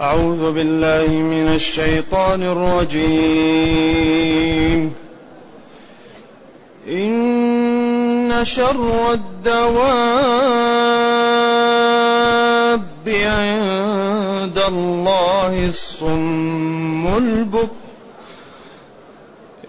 أعوذ بالله من الشيطان الرجيم. إن شر الدواب عند الله الصم البكم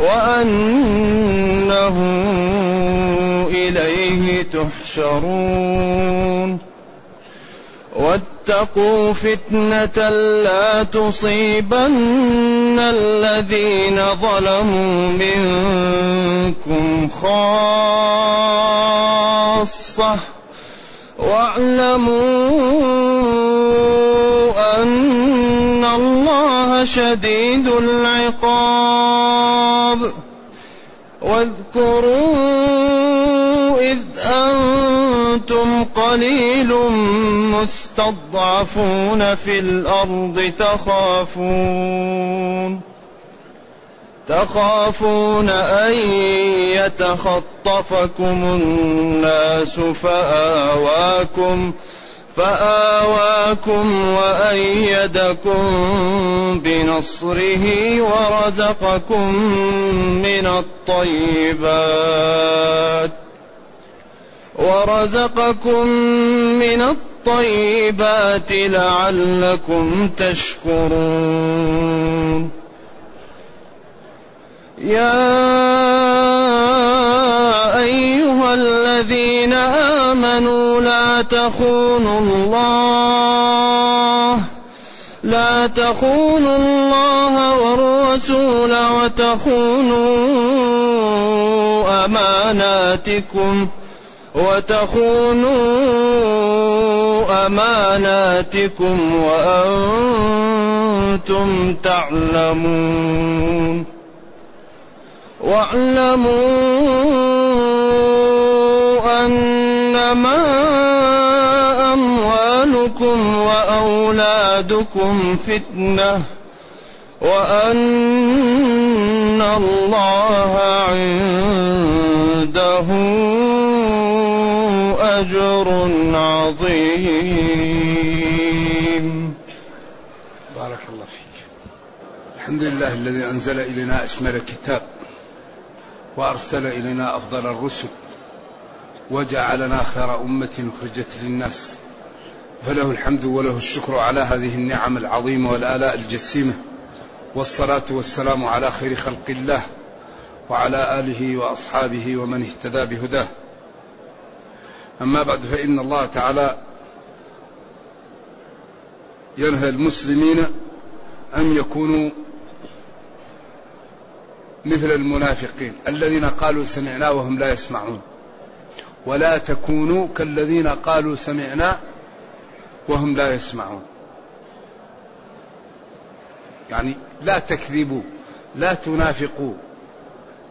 وأنه إليه تحشرون. واتقوا فتنة لا تصيبن الذين ظلموا منكم خاصة. واعلموا أن الله شديد العقاب. واذكروا إذ أنتم قليل مستضعفون في الأرض تخافون. تخافون أن يتخطفكم الناس فآواكم فآواكم وأيدكم بنصره ورزقكم من الطيبات ورزقكم من الطيبات لعلكم تشكرون يا أيها الذين آمنوا لا تخونوا الله. لا تخونوا الله والرسول وتخونوا أماناتكم. وتخونوا أماناتكم وأنتم تعلمون. واعلموا أنما أموالكم وأولادكم فتنة وأن الله عنده أجر عظيم. بارك الله فيك. الحمد لله الذي أنزل إلينا أشمل الكتاب وأرسل إلينا أفضل الرسل. وجعلنا خير أمة أخرجت للناس. فله الحمد وله الشكر على هذه النعم العظيمة والآلاء الجسيمة. والصلاة والسلام على خير خلق الله وعلى آله وأصحابه ومن اهتدى بهداه. أما بعد فإن الله تعالى ينهى المسلمين أن يكونوا مثل المنافقين الذين قالوا سمعنا وهم لا يسمعون. ولا تكونوا كالذين قالوا سمعنا وهم لا يسمعون. يعني لا تكذبوا لا تنافقوا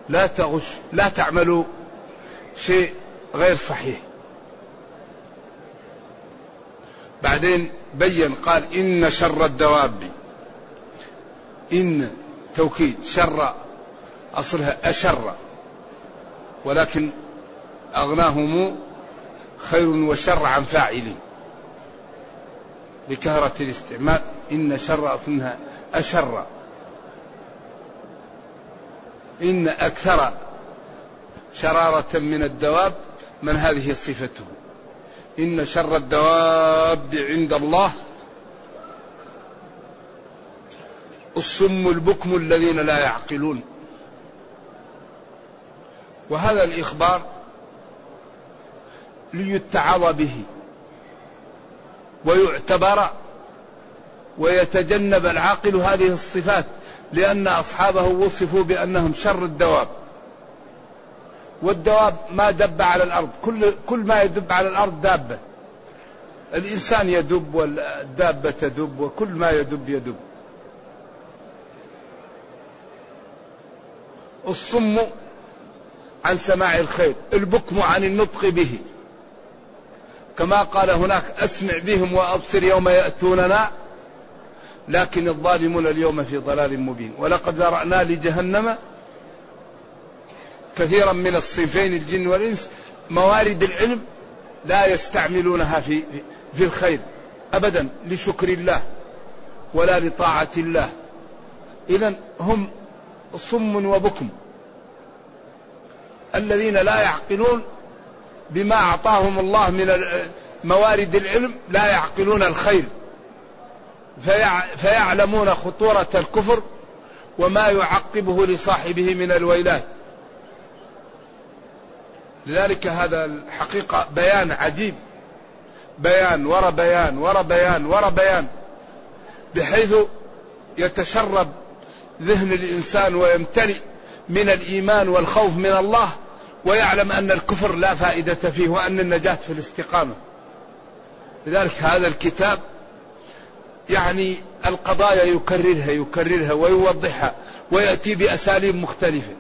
لا تغش لا تعملوا شيء غير صحيح. بعدين بين قال إن شر الدواب إن توكيد شر أصلها أشر ولكن أغناهم خير وشر عن فاعل. بكثرة الاستعمال. إن شر أصلها أشر. إن أكثر شرارة من الدواب من هذه صفته. إن شر الدواب عند الله. الصم البكم الذين لا يعقلون. وهذا الإخبار ليتعظ به ويعتبر ويتجنب العاقل هذه الصفات لأن أصحابه وصفوا بأنهم شر الدواب. والدواب ما دب على الأرض كل, كل ما يدب على الأرض دابة. الإنسان يدب والدابة تدب وكل ما يدب يدب. الصم عن سماع الخير البكم عن النطق به. كما قال هناك أسمع بهم وأبصر يوم يأتوننا لكن الظالمون اليوم في ضلال مبين. ولقد ذرأنا لجهنم كثيرا من الصنفين الجن والإنس موارد العلم لا يستعملونها في في الخير ابدا لشكر الله ولا لطاعة الله. اذا هم صم وبكم. الذين لا يعقلون بما أعطاهم الله من موارد العلم لا يعقلون الخير. فيعلمون خطورة الكفر وما يعقبه لصاحبه من الويلات. لذلك هذا الحقيقة بيان عجيب. بيان ورا بيان ورا بيان ورا بيان. بحيث يتشرب ذهن الإنسان ويمتلئ من الإيمان والخوف من الله ويعلم أن الكفر لا فائدة فيه وأن النجاة في الاستقامة. لذلك هذا الكتاب يعني القضايا يكررها يكررها ويوضحها ويأتي بأساليب مختلفة.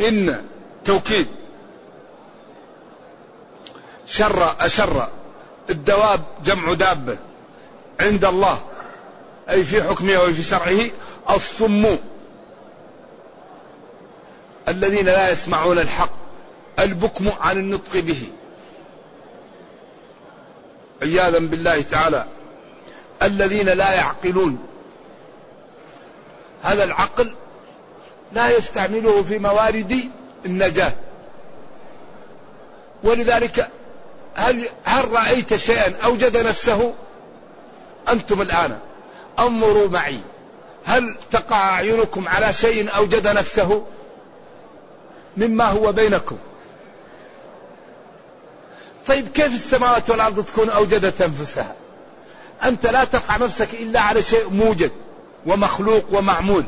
إن توكيد شر أشر الدواب جمع دابة عند الله أي في حكمه وفي شرعه الصم الذين لا يسمعون الحق البكم عن النطق به. عياذا بالله تعالى. الذين لا يعقلون. هذا العقل لا يستعمله في موارد النجاة. ولذلك هل هل رأيت شيئا أوجد نفسه؟ أنتم الآن. انظروا معي. هل تقع أعينكم على شيء أوجد نفسه؟ مما هو بينكم. طيب كيف السماوات والأرض تكون أوجدت أنفسها؟ أنت لا تقع نفسك إلا على شيء موجد ومخلوق ومعمول.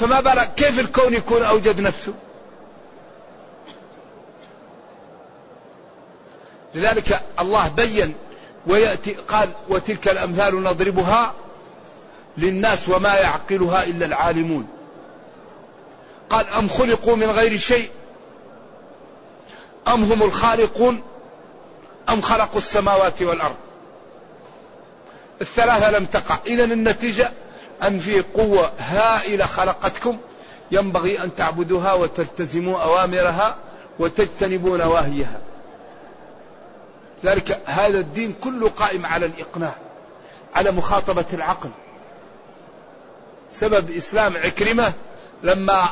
فما بالك كيف الكون يكون أوجد نفسه؟ لذلك الله بين ويأتي قال وتلك الأمثال نضربها للناس وما يعقلها إلا العالمون. قال أم خلقوا من غير شيء؟ أم هم الخالقون؟ أم خلقوا السماوات والأرض؟ الثلاثة لم تقع. إذا النتيجة أن في قوة هائلة خلقتكم ينبغي أن تعبدوها وتلتزموا أوامرها وتجتنبوا نواهيها. ذلك هذا الدين كله قائم على الإقناع على مخاطبة العقل. سبب إسلام عكرمة لما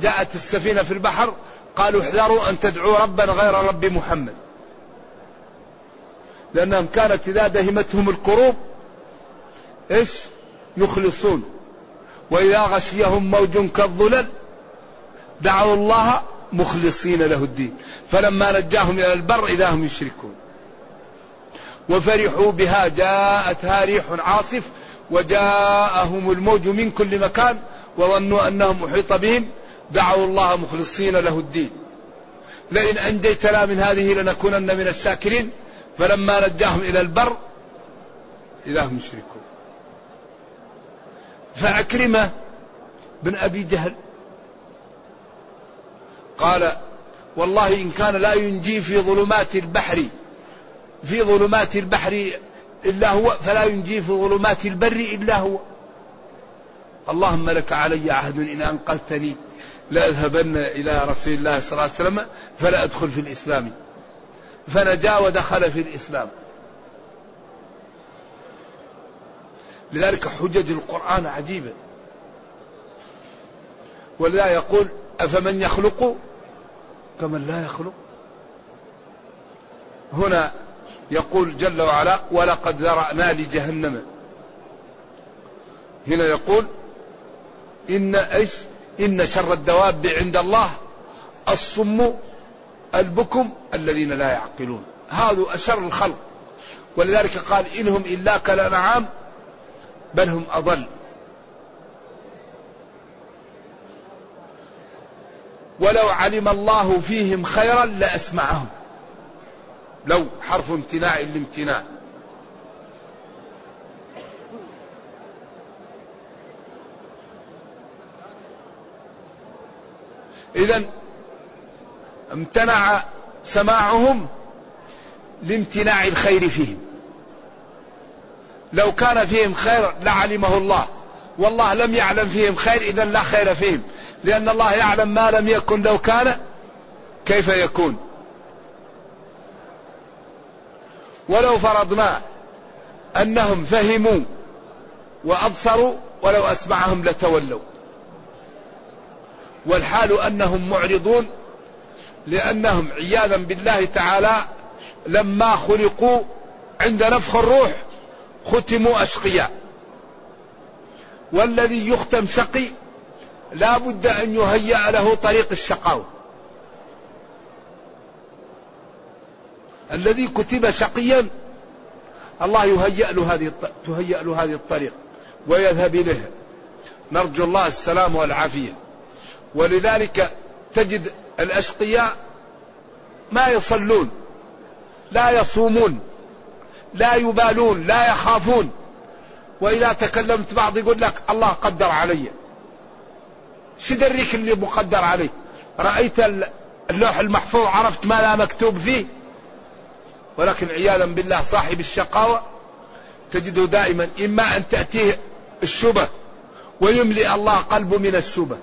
جاءت السفينة في البحر قالوا احذروا أن تدعوا ربا غير رب محمد. لأنهم كانت إذا دهمتهم الكروب إيش؟ يخلصون. وإذا غشيهم موج كالظلل دعوا الله مخلصين له الدين. فلما نجاهم إلى البر إذا هم يشركون. وفرحوا بها جاءتها ريح عاصف وجاءهم الموج من كل مكان وظنوا أنهم أحيط بهم. دعوا الله مخلصين له الدين. لئن أنجيتنا من هذه لنكونن من الشاكرين. فلما نجاهم إلى البر إذا هم يشركون فأكرمة بن أبي جهل قال والله إن كان لا ينجي في ظلمات البحر في ظلمات البحر إلا هو فلا ينجي في ظلمات البر إلا هو. اللهم لك علي عهد إن أنقذتني. لأذهبن إلى رسول الله صلى الله عليه وسلم فلا أدخل في الإسلام. فنجا ودخل في الإسلام. لذلك حجج القرآن عجيبة ولذا يقول أفمن يخلق كمن لا يخلق. هنا يقول جل وعلا ولقد ذرأنا لجهنم. هنا يقول إن إيش إن شر الدواب عند الله الصم البكم الذين لا يعقلون. هذا أشر الخلق. ولذلك قال إنهم إلا كالأنعام بل هم أضل. ولو علم الله فيهم خيرا لأسمعهم. لو حرف امتناع الامتناع إذا امتنع سماعهم لامتناع الخير فيهم. لو كان فيهم خير لعلمه الله. والله لم يعلم فيهم خير إذا لا خير فيهم. لأن الله يعلم ما لم يكن لو كان كيف يكون. ولو فرضنا أنهم فهموا وأبصروا ولو أسمعهم لتولوا. والحال أنهم معرضون لأنهم عياذا بالله تعالى لما خلقوا عند نفخ الروح ختموا أشقياء. والذي يختم شقي لا بد أن يهيأ له طريق الشقاوة. الذي كتب شقيا الله يهيأ له هذه تهيأ له هذه الطريق ويذهب إليها نرجو الله السلام والعافية. ولذلك تجد الأشقياء ما يصلون لا يصومون لا يبالون لا يخافون. وإذا تكلمت بعض يقول لك الله قدر علي. شو دريك اللي مقدر عليه رأيت اللوح المحفوظ عرفت ما لا مكتوب فيه؟ ولكن عياذا بالله صاحب الشقاوة تجده دائما إما أن تأتيه الشبه ويملئ الله قلبه من الشبه.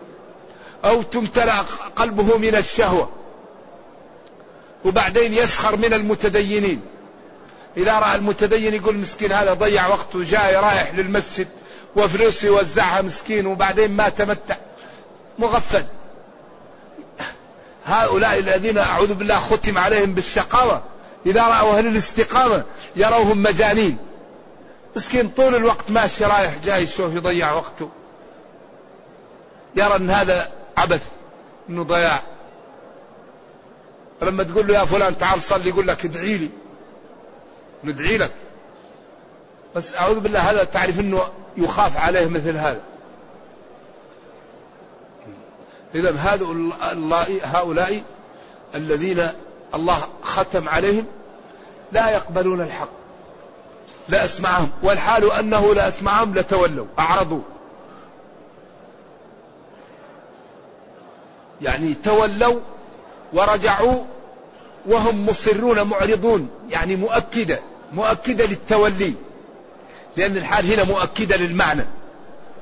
أو تمتلأ قلبه من الشهوة وبعدين يسخر من المتدينين. إذا رأى المتدين يقول مسكين هذا ضيع وقته جاي رايح للمسجد وفلوس يوزعها مسكين وبعدين ما تمتع. مغفل. هؤلاء الذين أعوذ بالله ختم عليهم بالشقاوة. إذا رأوا أهل الاستقامة يروهم مجانين. مسكين طول الوقت ماشي رايح جاي شوف يضيع وقته. يرى أن هذا عبث إنه ضياع. لما تقول له يا فلان تعال صلي يقول لك ادعي لي. ندعي لك. بس أعوذ بالله هذا تعرف إنه يخاف عليه مثل هذا. إذا هؤلاء هؤلاء الذين الله ختم عليهم لا يقبلون الحق لا أسمعهم. والحال أنه لا أسمعهم لتولوا أعرضوا. يعني تولوا ورجعوا وهم مصرون معرضون يعني مؤكدة مؤكدة للتولي. لأن الحال هنا مؤكدة للمعنى.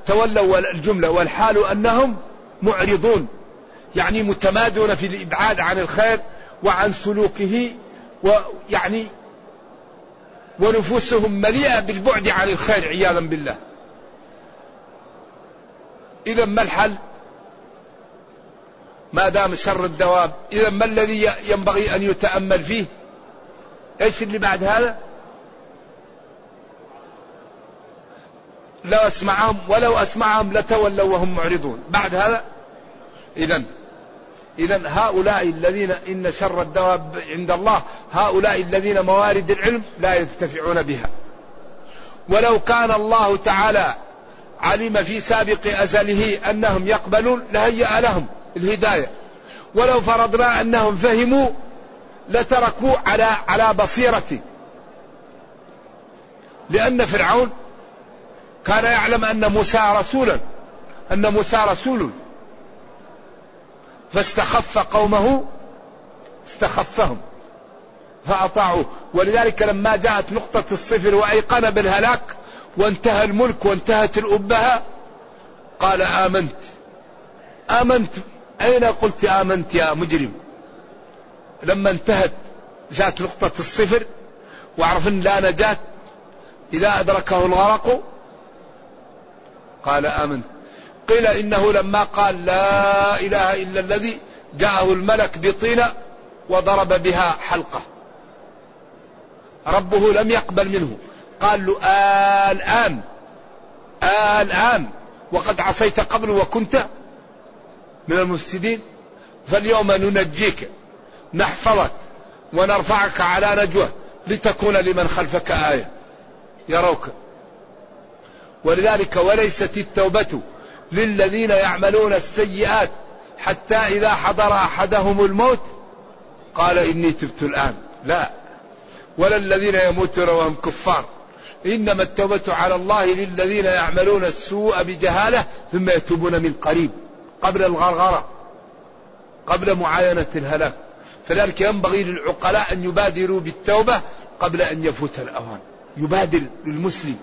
تولوا الجملة والحال أنهم معرضون يعني متمادون في الإبعاد عن الخير وعن سلوكه ويعني ونفوسهم مليئة بالبعد عن الخير عياذا بالله. إذا ما الحل؟ ما دام شر الدواب إذا ما الذي ينبغي أن يتأمل فيه؟ إيش اللي بعد هذا؟ لو أسمعهم ولو أسمعهم لتولوا وهم معرضون. بعد هذا؟ إذا إذا هؤلاء الذين إن شر الدواب عند الله هؤلاء الذين موارد العلم لا ينتفعون بها. ولو كان الله تعالى علم في سابق أزله أنهم يقبلون لهيأ لهم. الهداية. ولو فرضنا أنهم فهموا لتركوا على على بصيرة. لأن فرعون كان يعلم أن موسى رسولا أن موسى رسول. فاستخف قومه استخفهم فأطاعوه. ولذلك لما جاءت نقطة الصفر وأيقن بالهلاك وانتهى الملك وانتهت الأبهة قال آمنت. آمنت أين قلت آمنت يا مجرم؟ لما انتهت جاءت نقطة الصفر وعرف أن لا نجاة إذا أدركه الغرق. قال آمنت. قيل إنه لما قال لا إله إلا الذي جاءه الملك بطينة وضرب بها حلقة. ربه لم يقبل منه. قال له الآن الآن وقد عصيت قبل وكنت من المفسدين فاليوم ننجيك نحفظك ونرفعك على نجوة لتكون لمن خلفك آية. يروك. ولذلك وليست التوبة للذين يعملون السيئات حتى إذا حضر أحدهم الموت قال إني تبت الآن. لا. ولا الذين يموتون وهم كفار. إنما التوبة على الله للذين يعملون السوء بجهالة ثم يتوبون من قريب. قبل الغرغرة قبل معاينة الهلاك. فذلك ينبغي للعقلاء أن يبادروا بالتوبة قبل أن يفوت الأوان. يبادر المسلم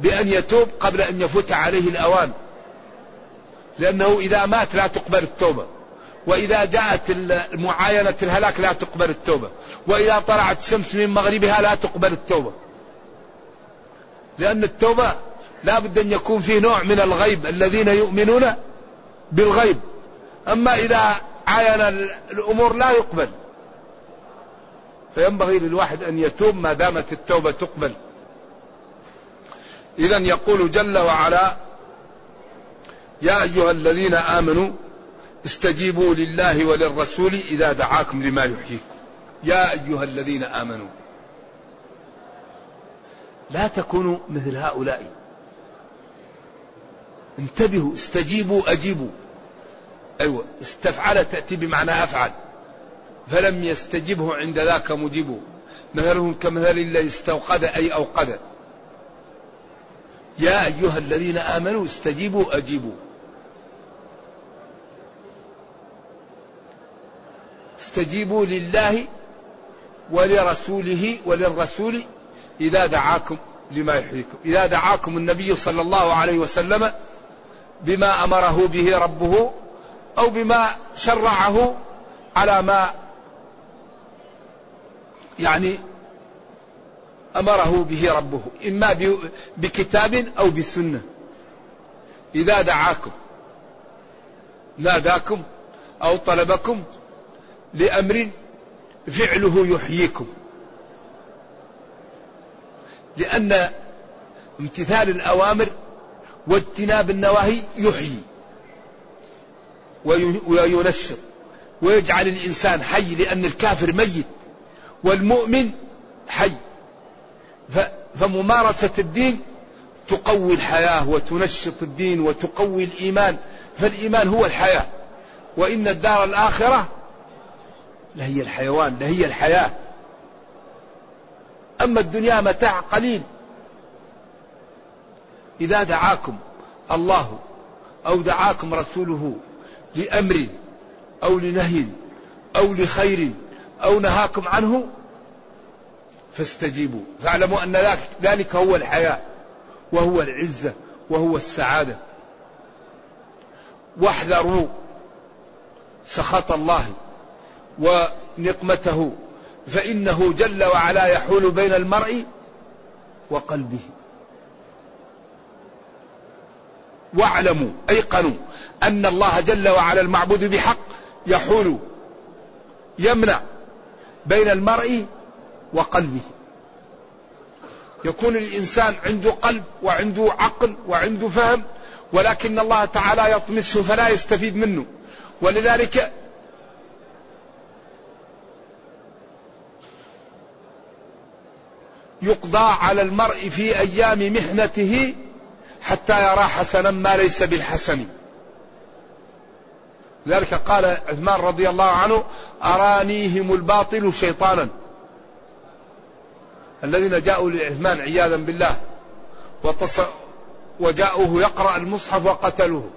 بأن يتوب قبل أن يفوت عليه الأوان. لأنه إذا مات لا تقبل التوبة. وإذا جاءت معاينة الهلاك لا تقبل التوبة. وإذا طلعت الشمس من مغربها لا تقبل التوبة. لأن التوبة لا بد أن يكون فيه نوع من الغيب الذين يؤمنون بالغيب. أما إذا عاين الأمور لا يقبل. فينبغي للواحد أن يتوب ما دامت التوبة تقبل. إذا يقول جل وعلا يا أيها الذين آمنوا استجيبوا لله وللرسول إذا دعاكم لما يحييكم. يا أيها الذين آمنوا. لا تكونوا مثل هؤلاء. انتبهوا استجيبوا أجيبوا. أيوة استفعل تأتي بمعنى أفعل. فلم يستجبه عند ذاك مجيبه. مثلهم كمثل الذي استوقد أي أوقد. يا أيها الذين آمنوا استجيبوا أجيبوا. استجيبوا لله ولرسوله وللرسول إذا دعاكم لما يحييكم. إذا دعاكم النبي صلى الله عليه وسلم بما أمره به ربه أو بما شرعه على ما يعني أمره به ربه إما بكتاب أو بسنة. إذا دعاكم ناداكم أو طلبكم لأمر فعله يحييكم. لأن امتثال الأوامر واجتناب النواهي يحيي وينشط ويجعل الإنسان حي لأن الكافر ميت والمؤمن حي. فممارسة الدين تقوي الحياة وتنشط الدين وتقوي الإيمان. فالإيمان هو الحياة. وإن الدار الآخرة لهي الحيوان لهي الحياة. أما الدنيا متاع قليل. إذا دعاكم الله أو دعاكم رسوله لأمر أو لنهي أو لخير أو نهاكم عنه فاستجيبوا. فاعلموا أن ذلك هو الحياة وهو العزة وهو السعادة. واحذروا سخط الله ونقمته فإنه جل وعلا يحول بين المرء وقلبه. واعلموا أيقنوا أن الله جل وعلا المعبود بحق يحول يمنع بين المرء وقلبه. يكون الإنسان عنده قلب وعنده عقل وعنده فهم ولكن الله تعالى يطمسه فلا يستفيد منه. ولذلك يقضى على المرء في أيام محنته حتى يرى حسنا ما ليس بالحسن. لذلك قال عثمان رضي الله عنه أرانيهم الباطل شيطانا. الذين جاءوا لعثمان عياذا بالله وتص... وجاءوه يقرأ المصحف وقتلوه.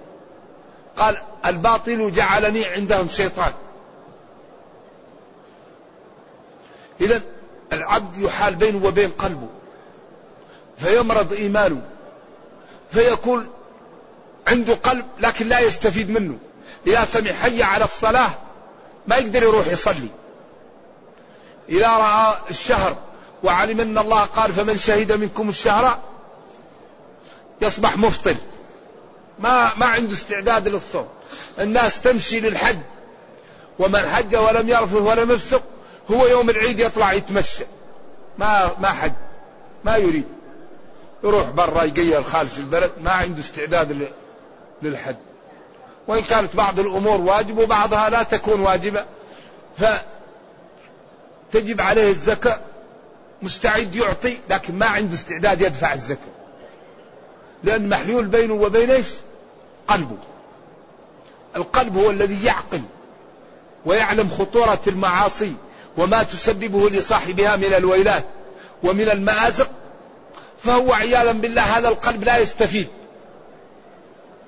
قال الباطل جعلني عندهم شيطان. إذا العبد يحال بينه وبين قلبه فيمرض إيمانه. فيكون عنده قلب لكن لا يستفيد منه. إذا سمع حي على الصلاة ما يقدر يروح يصلي. إذا رأى الشهر وعلم أن الله قال فمن شهد منكم الشهر يصبح مفطر. ما ما عنده استعداد للصوم. الناس تمشي للحج ومن حج ولم يرفث ولم يفسق هو يوم العيد يطلع يتمشى. ما ما حد ما يريد. يروح برا يقيل خارج البلد ما عنده استعداد للحد. وإن كانت بعض الأمور واجب وبعضها لا تكون واجبة فتجب عليه الزكاة مستعد يعطي لكن ما عنده استعداد يدفع الزكاة. لأن محلول بينه وبين إيش؟ قلبه. القلب هو الذي يعقل ويعلم خطورة المعاصي وما تسببه لصاحبها من الويلات ومن المآزق فهو عياذا بالله هذا القلب لا يستفيد.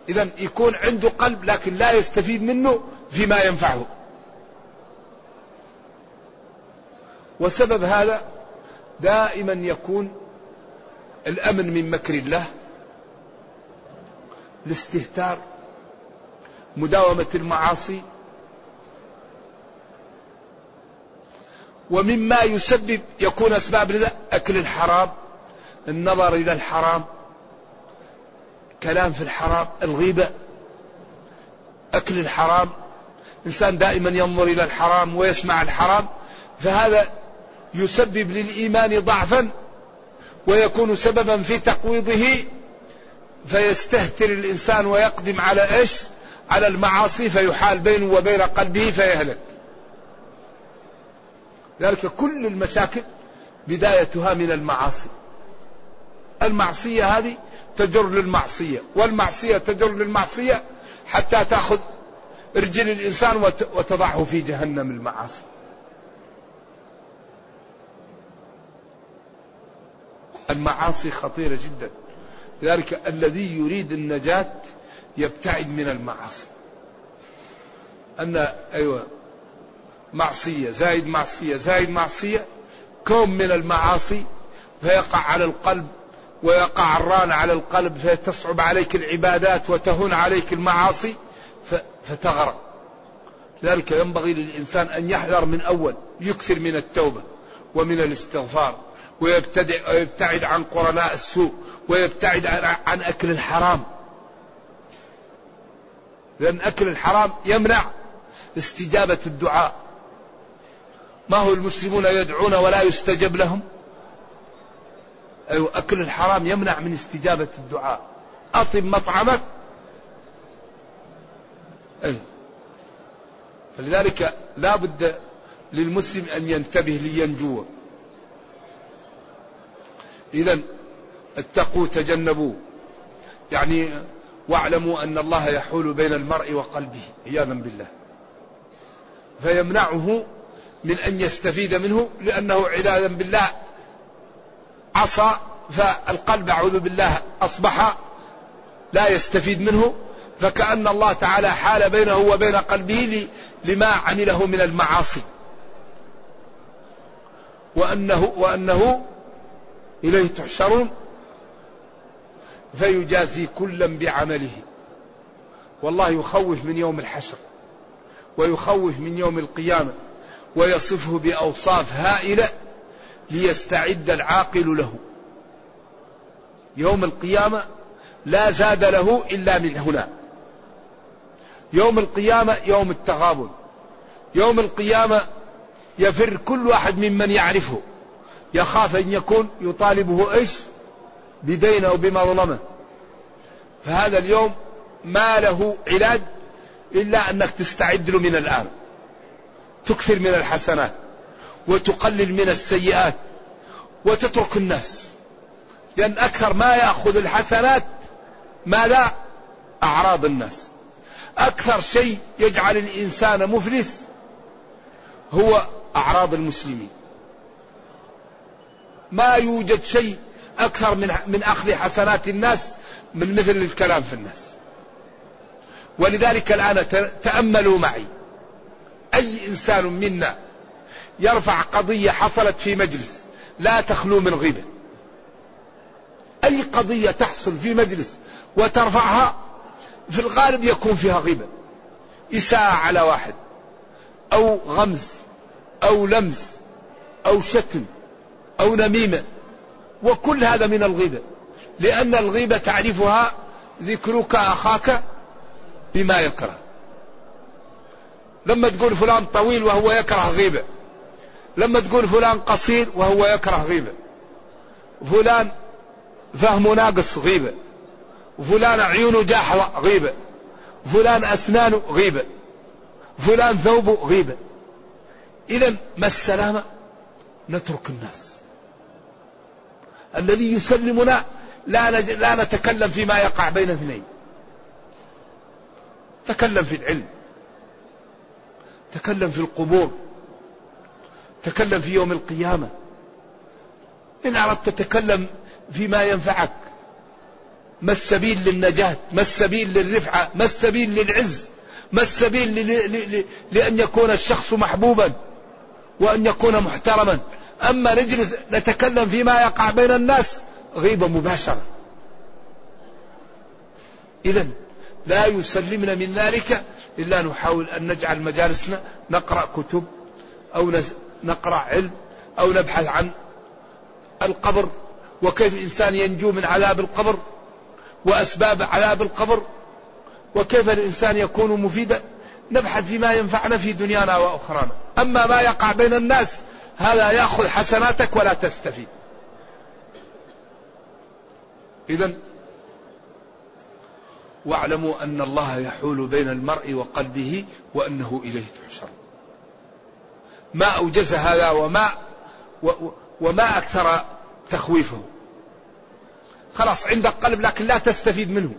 إذا يكون عنده قلب لكن لا يستفيد منه فيما ينفعه. وسبب هذا دائما يكون الأمن من مكر الله الاستهتار مداومة المعاصي ومما يسبب يكون أسباب أكل الحرام. النظر إلى الحرام كلام في الحرام الغيبة أكل الحرام إنسان دائما ينظر إلى الحرام ويسمع الحرام فهذا يسبب للإيمان ضعفا ويكون سببا في تقويضه فيستهتر الإنسان ويقدم على إيش؟ على المعاصي فيحال بينه وبين قلبه فيهلك. ذلك كل المشاكل بدايتها من المعاصي. المعصية هذه تجر للمعصية والمعصية تجر للمعصية حتى تأخذ رجل الإنسان وتضعه في جهنم المعاصي. المعاصي خطيرة جدا. لذلك الذي يريد النجاة يبتعد من المعاصي. أن أيوة معصية زايد معصية زايد معصية كوم من المعاصي فيقع على القلب ويقع الران على القلب فتصعب عليك العبادات وتهون عليك المعاصي فتغرق. لذلك ينبغي للإنسان أن يحذر من أول يكثر من التوبة ومن الاستغفار ويبتعد عن قرناء السوء ويبتعد عن أكل الحرام. لأن أكل الحرام يمنع استجابة الدعاء. ما هو المسلمون يدعون ولا يستجب لهم؟ أيوة أكل الحرام يمنع من استجابة الدعاء. أطب مطعمك. أيوة. فلذلك لا بد للمسلم أن ينتبه لينجو. إذا اتقوا تجنبوا. يعني واعلموا أن الله يحول بين المرء وقلبه عياذا بالله. فيمنعه من أن يستفيد منه لأنه عياذا بالله عصى فالقلب أعوذ بالله أصبح لا يستفيد منه فكأن الله تعالى حال بينه وبين قلبه لما عمله من المعاصي. وأنه وأنه إليه تحشرون فيجازي كلا بعمله. والله يخوف من يوم الحشر ويخوف من يوم القيامة ويصفه بأوصاف هائلة ليستعد العاقل له. يوم القيامة لا زاد له إلا من هنا. يوم القيامة يوم التغابن. يوم القيامة يفر كل واحد ممن يعرفه. يخاف أن يكون يطالبه إيش؟ بدين أو بمظلمة فهذا اليوم ما له علاج إلا أنك تستعد له من الآن. تكثر من الحسنات. وتقلل من السيئات وتترك الناس. لأن أكثر ما يأخذ الحسنات ماذا أعراض الناس. أكثر شيء يجعل الإنسان مفلس هو أعراض المسلمين. ما يوجد شيء أكثر من من أخذ حسنات الناس من مثل الكلام في الناس. ولذلك الآن تأملوا معي. أي إنسان منا يرفع قضية حصلت في مجلس لا تخلو من غيبة. أي قضية تحصل في مجلس وترفعها في الغالب يكون فيها غيبة. إساءة على واحد أو غمز أو لمز أو شتم أو نميمة. وكل هذا من الغيبة. لأن الغيبة تعرفها ذكرك أخاك بما يكره. لما تقول فلان طويل وهو يكره غيبة لما تقول فلان قصير وهو يكره غيبة. فلان فهمه ناقص غيبة. فلان عيونه جاحظة غيبة. فلان أسنانه غيبة. فلان ثوبه غيبة. إذا ما السلامة؟ نترك الناس. الذي يسلمنا لا, لا نتكلم فيما يقع بين اثنين. تكلم في العلم. تكلم في القبور. تكلم في يوم القيامة. إن أردت تتكلم فيما ينفعك ما السبيل للنجاة ما السبيل للرفعة ما السبيل للعز ما السبيل لأن يكون الشخص محبوبا وأن يكون محترما. أما نجلس نتكلم فيما يقع بين الناس غيبة مباشرة. إذا لا يسلمنا من ذلك إلا نحاول أن نجعل مجالسنا نقرأ كتب أو نقرأ علم أو نبحث عن القبر وكيف الإنسان ينجو من عذاب القبر وأسباب عذاب القبر وكيف الإنسان يكون مفيدا نبحث فيما ينفعنا في دنيانا وأخرانا. أما ما يقع بين الناس هذا يأخذ حسناتك ولا تستفيد. إذا واعلموا أن الله يحول بين المرء وقلبه وأنه إليه تحشر ما أوجز هذا وما وما أكثر تخويفه. خلاص عندك قلب لكن لا تستفيد منه.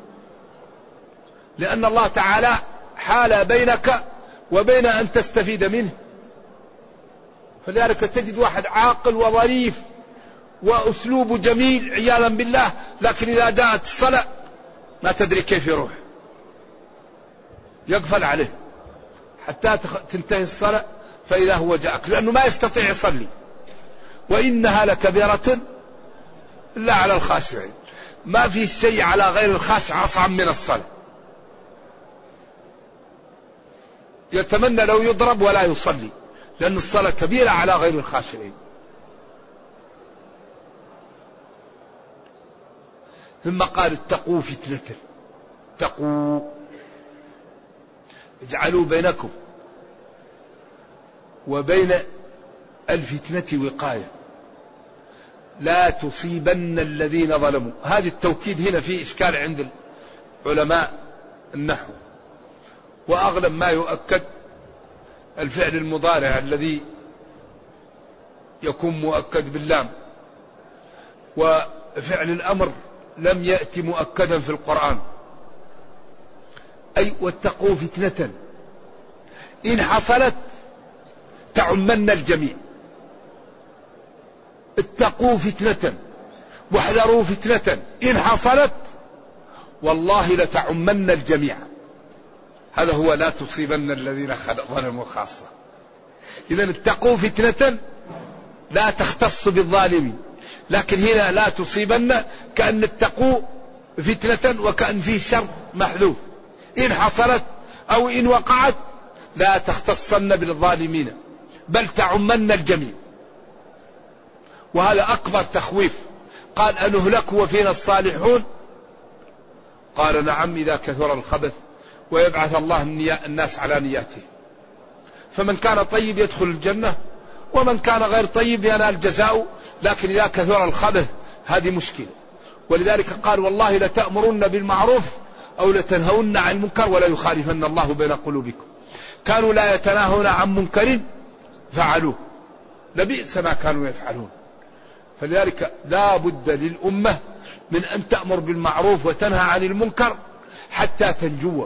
لأن الله تعالى حال بينك وبين أن تستفيد منه. فلذلك تجد واحد عاقل وظريف وأسلوبه جميل عياذا بالله لكن إذا جاءت الصلاة ما تدري كيف يروح. يقفل عليه. حتى تنتهي الصلاة فإذا هو جاءك لأنه ما يستطيع يصلي. وإنها لكبيرة إلا على الخاشعين. ما في شيء على غير الخاشع أصعب من الصلاة. يتمنى لو يضرب ولا يصلي لأن الصلاة كبيرة على غير الخاشعين. ثم قال اتقوا فتنة اتقوا اجعلوا بينكم وبين الفتنة وقاية. لا تصيبن الذين ظلموا. هذه التوكيد هنا في إشكال عند علماء النحو. وأغلب ما يؤكد الفعل المضارع الذي يكون مؤكد باللام. وفعل الأمر لم يأتي مؤكدا في القرآن. أي واتقوا فتنة. إن حصلت تعمن الجميع. اتقوا فتنة واحذروا فتنة. إن حصلت والله لتعمن الجميع. هذا هو لا تصيبن الذين ظلموا خاصة. إذا اتقوا فتنة لا تختص بالظالمين. لكن هنا لا تصيبن كأن اتقوا فتنة وكأن في شر محذوف. إن حصلت أو إن وقعت لا تختصن بالظالمين. بل تعمن الجميع. وهذا أكبر تخويف. قال أنهلك وفينا الصالحون؟ قال نعم إذا كثر الخبث ويبعث الله الناس على نياته. فمن كان طيب يدخل الجنة ومن كان غير طيب ينال جزاء لكن إذا كثر الخبث هذه مشكلة. ولذلك قال والله لتأمرن بالمعروف أو لتنهون عن المنكر ولا يخالفن الله بين قلوبكم. كانوا لا يتناهون عن منكر فعلوه. لبئس ما كانوا يفعلون. فلذلك لا بد للأمة من أن تأمر بالمعروف وتنهى عن المنكر حتى تنجو.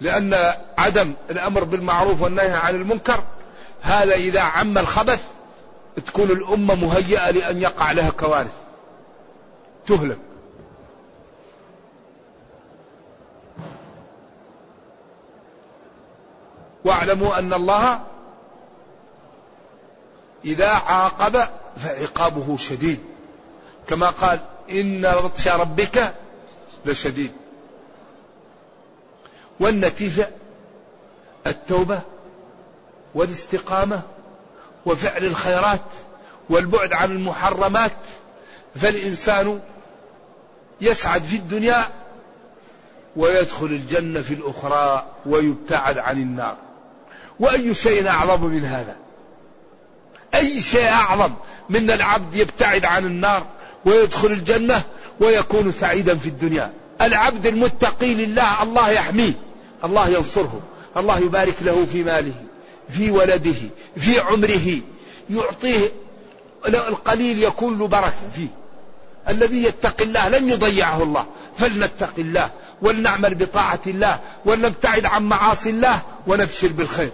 لأن عدم الأمر بالمعروف والنهي عن المنكر هذا إذا عم الخبث تكون الأمة مهيئة لأن يقع لها كوارث. تهلك. واعلموا أن الله إذا عاقب فعقابه شديد. كما قال إن بطش ربك لشديد. والنتيجة التوبة والاستقامة وفعل الخيرات والبعد عن المحرمات. فالإنسان يسعد في الدنيا ويدخل الجنة في الأخرى ويبتعد عن النار. وأي شيء أعظم من هذا؟ أي شيء أعظم من العبد يبتعد عن النار ويدخل الجنة ويكون سعيدا في الدنيا؟ العبد المتقي لله الله يحميه الله ينصره الله يبارك له في ماله في ولده في عمره يعطيه القليل يكون له بركة فيه. الذي يتقي الله لن يضيعه الله. فلنتق الله ولنعمل بطاعة الله ولنبتعد عن معاصي الله ونبشر بالخير.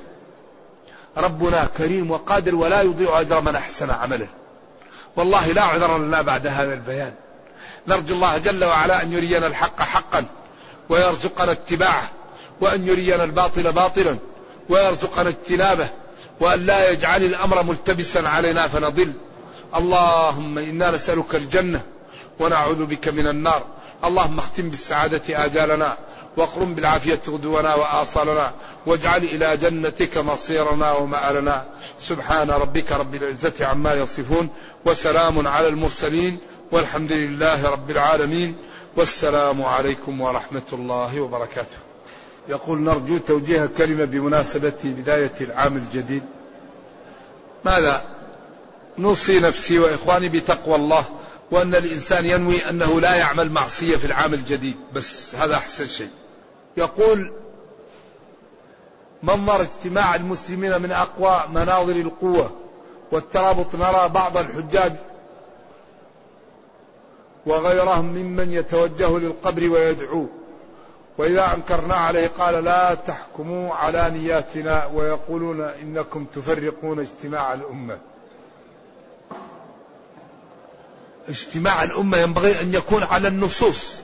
ربنا كريم وقادر ولا يضيع أجر من أحسن عمله. والله لا عذر لنا بعد هذا البيان. نرجو الله جل وعلا أن يرينا الحق حقا ويرزقنا اتباعه وأن يرينا الباطل باطلا ويرزقنا اجتنابه وأن لا يجعل الأمر ملتبسا علينا فنضل. اللهم إنا نسألك الجنة ونعوذ بك من النار. اللهم اختم بالسعادة آجالنا واقرم بالعافية غدونا وآصالنا واجعل إلى جنتك مصيرنا ومآلنا. سبحان ربك رب العزة عما يصفون وسلام على المرسلين والحمد لله رب العالمين. والسلام عليكم ورحمة الله وبركاته. يقول نرجو توجيه كلمة بمناسبة بداية العام الجديد. ماذا؟ نوصي نفسي وإخواني بتقوى الله وأن الإنسان ينوي أنه لا يعمل معصية في العام الجديد. بس هذا أحسن شيء. يقول منظر اجتماع المسلمين من أقوى مناظر القوة والترابط نرى بعض الحجاج وغيرهم ممن يتوجه للقبر ويدعو. وإذا أنكرنا عليه قال لا تحكموا على نياتنا ويقولون إنكم تفرقون اجتماع الأمة. اجتماع الأمة ينبغي أن يكون على النصوص.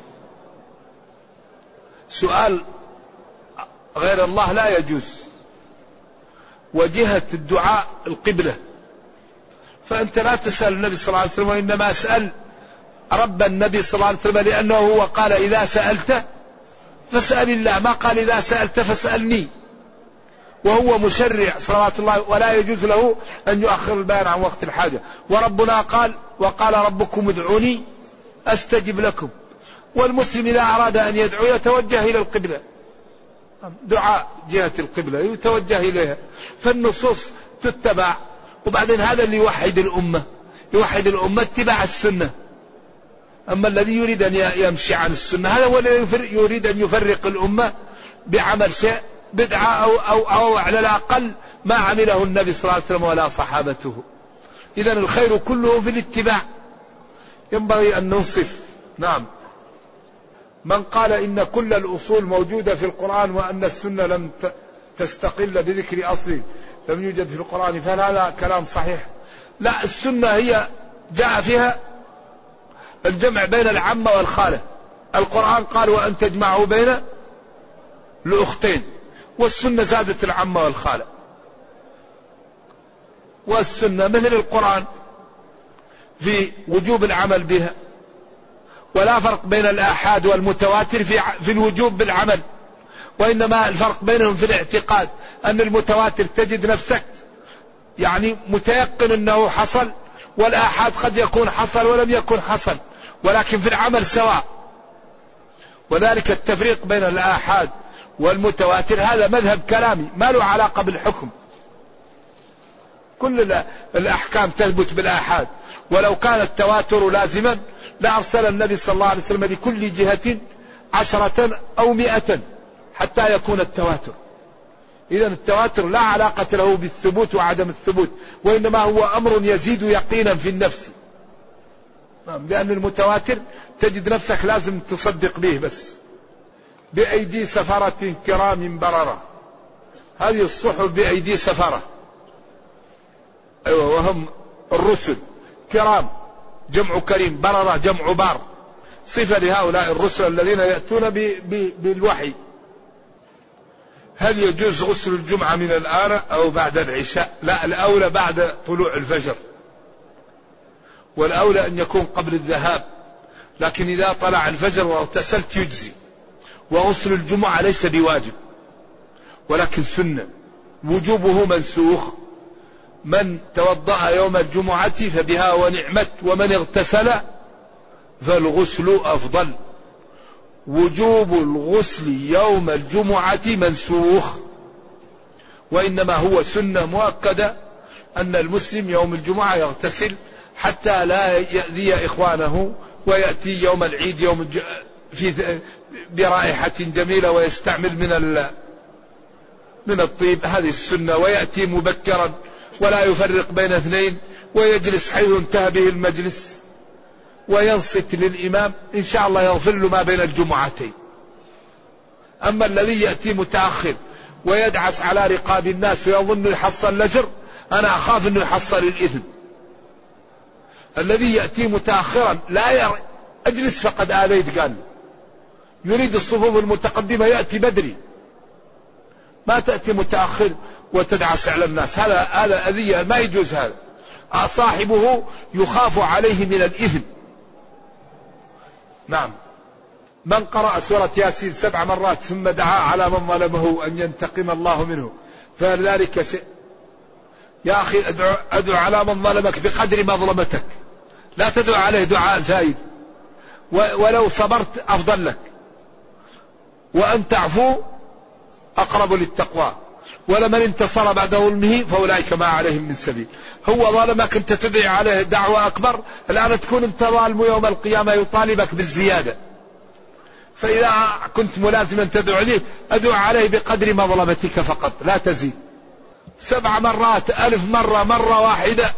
سؤال غير الله لا يجوز. وجهة الدعاء القبلة. فأنت لا تسأل النبي صلى الله عليه وسلم وإنما أسأل رب النبي صلى الله عليه وسلم لأنه هو قال إذا سألت فاسأل الله ما قال إذا سألت فاسألني. وهو مشرع صلوات الله ولا يجوز له أن يؤخر البيان عن وقت الحاجة. وربنا قال وقال ربكم ادعوني أستجب لكم. والمسلم إذا أراد أن يدعو يتوجه إلى القبلة. دعاء جهة القبلة يتوجه إليها. فالنصوص تتبع. وبعدين هذا اللي يوحد الأمة. يوحد الأمة اتباع السنة. أما الذي يريد أن يمشي عن السنة هذا هو الذي يريد أن يفرق الأمة بعمل شيء بدعة أو, أو, أو على الأقل ما عمله النبي صلى الله عليه وسلم ولا صحابته. إذا الخير كله في الاتباع. ينبغي أن ننصف. نعم. من قال إن كل الأصول موجودة في القرآن وأن السنة لم تستقل بذكر أصل لم يوجد في القرآن فهل هذا كلام صحيح. لا السنة هي جاء فيها الجمع بين العمة والخالة. القرآن قال وأن تجمعوا بين الأختين والسنة زادت العمة والخالة. والسنة مثل القرآن في وجوب العمل بها. ولا فرق بين الآحاد والمتواتر في في الوجوب بالعمل وإنما الفرق بينهم في الاعتقاد أن المتواتر تجد نفسك يعني متيقن أنه حصل والآحاد قد يكون حصل ولم يكن حصل ولكن في العمل سواء. وذلك التفريق بين الآحاد والمتواتر هذا مذهب كلامي ما له علاقة بالحكم. كل الأحكام تثبت بالآحاد. ولو كان التواتر لازما لأرسل النبي صلى الله عليه وسلم لكل جهة عشرة أو مئة حتى يكون التواتر. إذا التواتر لا علاقة له بالثبوت وعدم الثبوت وإنما هو أمر يزيد يقينا في النفس. نعم لأن المتواتر تجد نفسك لازم تصدق به بس بأيدي سفرة كرام بررة. هذه الصحف بأيدي سفرة. أيوة وهم الرسل كرام. جمع كريم بررة جمع بار. صفة لهؤلاء الرسل الذين يأتون بالوحي. هل يجوز غسل الجمعة من الآن أو بعد العشاء؟ لا الأولى بعد طلوع الفجر. والأولى أن يكون قبل الذهاب. لكن إذا طلع الفجر واغتسلت يجزي. وغسل الجمعة ليس بواجب ولكن سنة. وجوبه منسوخ. من توضأ يوم الجمعة فبها ونعمت ومن اغتسل فالغسل أفضل وجوب الغسل يوم الجمعة منسوخ وإنما هو سنة مؤكدة أن المسلم يوم الجمعة يغتسل حتى لا يأذي إخوانه ويأتي يوم العيد يوم. في برائحة جميلة ويستعمل من. من الطيب هذه السنة ويأتي مبكرا ولا يفرق بين اثنين ويجلس حيث انتهى به المجلس وينصت للإمام إن شاء الله يغفر له ما بين الجمعتين. أما الذي يأتي متأخر ويدعس على رقاب الناس ويظن يحصل الأجر أنا أخاف أنه يحصل الإثم الذي يأتي متأخرا لا ير... أجلس فقد آذيت قال يريد الصفوف المتقدمة يأتي بدري. ما تأتي متأخر وتدعس على الناس. هذا هذا أذية ما يجوز هذا. صاحبه يخاف عليه من الإثم نعم. من قرأ سورة ياسين سبع مرات ثم دعا على من ظلمه أن ينتقم الله منه. فذلك شيء يا أخي أدعو, أدعو على من ظلمك بقدر مظلمتك لا تدعو عليه دعاء زايد. ولو صبرت أفضل لك. وأن تعفو أقرب للتقوى. ولمن انتصر بعد ظلمه فأولئك ما عليهم من سبيل. هو ظلمك أنت تدعي عليه دعوة أكبر. الآن تكون أنت ظالم يوم القيامة يطالبك بالزيادة. فإذا كنت ملازما تدعو عليه أدعو عليه بقدر مظلمتك فقط. لا تزيد. سبع مرات ألف مرة مرة واحدة.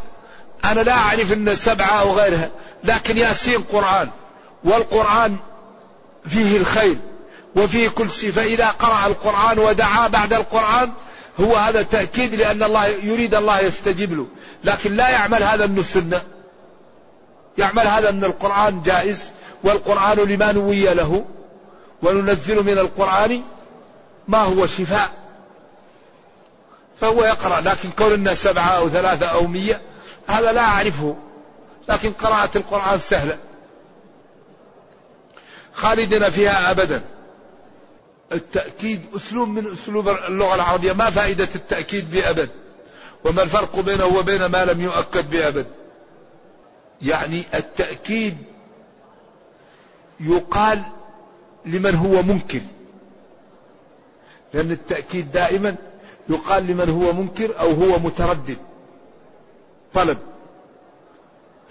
أنا لا أعرف أن سبعة أو غيرها. لكن ياسين قرآن. والقرآن فيه الخير وفيه كل شيء. فإذا قرأ القرآن ودعا بعد القرآن هو هذا تأكيد لأن الله يريد الله يستجيب له. لكن لا يعمل هذا من السنة. يعمل هذا من القرآن جائز والقرآن لما نوي له وننزل من القرآن ما هو شفاء. فهو يقرأ لكن كون سبعة أو ثلاثة أو مية هذا لا أعرفه. لكن قراءة القرآن سهلة. خالدنا فيها أبدا. التأكيد أسلوب من أسلوب اللغة العربية. ما فائدة التأكيد بأبد؟ وما الفرق بينه وبين ما لم يؤكد بأبد؟ يعني التأكيد يقال لمن هو منكر. لأن التأكيد دائما يقال لمن هو منكر أو هو متردد. طلب.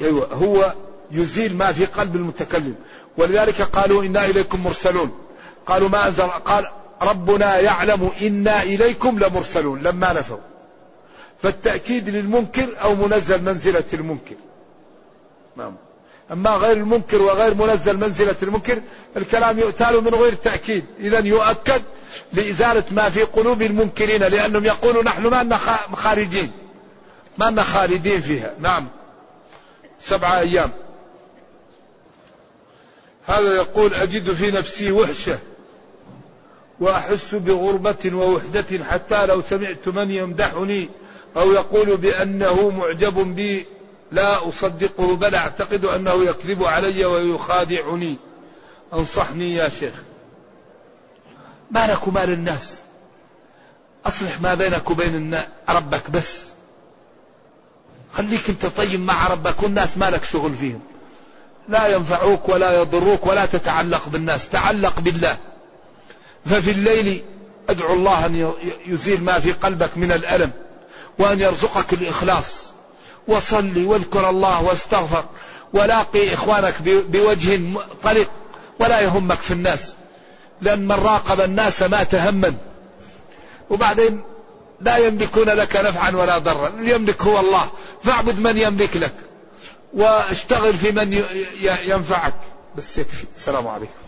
أيوة هو يزيل ما في قلب المتكلم. ولذلك قالوا إنا إليكم مرسلون. قالوا ما أنزل قال ربنا يعلم إنا إليكم لمرسلون لما نفوا. فالتأكيد للمنكر أو منزل منزلة المنكر. نعم. أما غير المنكر وغير منزل منزلة المنكر الكلام يؤتال من غير تأكيد. إذا يؤكد لإزالة ما في قلوب المنكرين لأنهم يقولوا نحن ما لنا خارجين. ما لنا خالدين فيها. نعم. سبعة أيام. هذا يقول أجد في نفسي وحشة. وأحس بغربة ووحدة حتى لو سمعت من يمدحني أو يقول بأنه معجب بي لا أصدقه بل أعتقد أنه يكذب علي ويخادعني. أنصحني يا شيخ. ما لك وما للناس؟ أصلح ما بينك وبين ربك بس. خليك أنت طيب مع ربك والناس ما لك شغل فيهم. لا ينفعوك ولا يضروك ولا تتعلق بالناس. تعلق بالله. ففي الليل أدعو الله أن يزيل ما في قلبك من الألم وأن يرزقك الإخلاص. وصلي واذكر الله واستغفر ولاقي إخوانك بوجه طلق ولا يهمك في الناس. لأن من راقب الناس مات هما. وبعدين لا يملكون لك نفعا ولا ضرا. يملك هو الله. فاعبد من يملك لك. واشتغل في من ينفعك. بس يكفي السلام عليكم.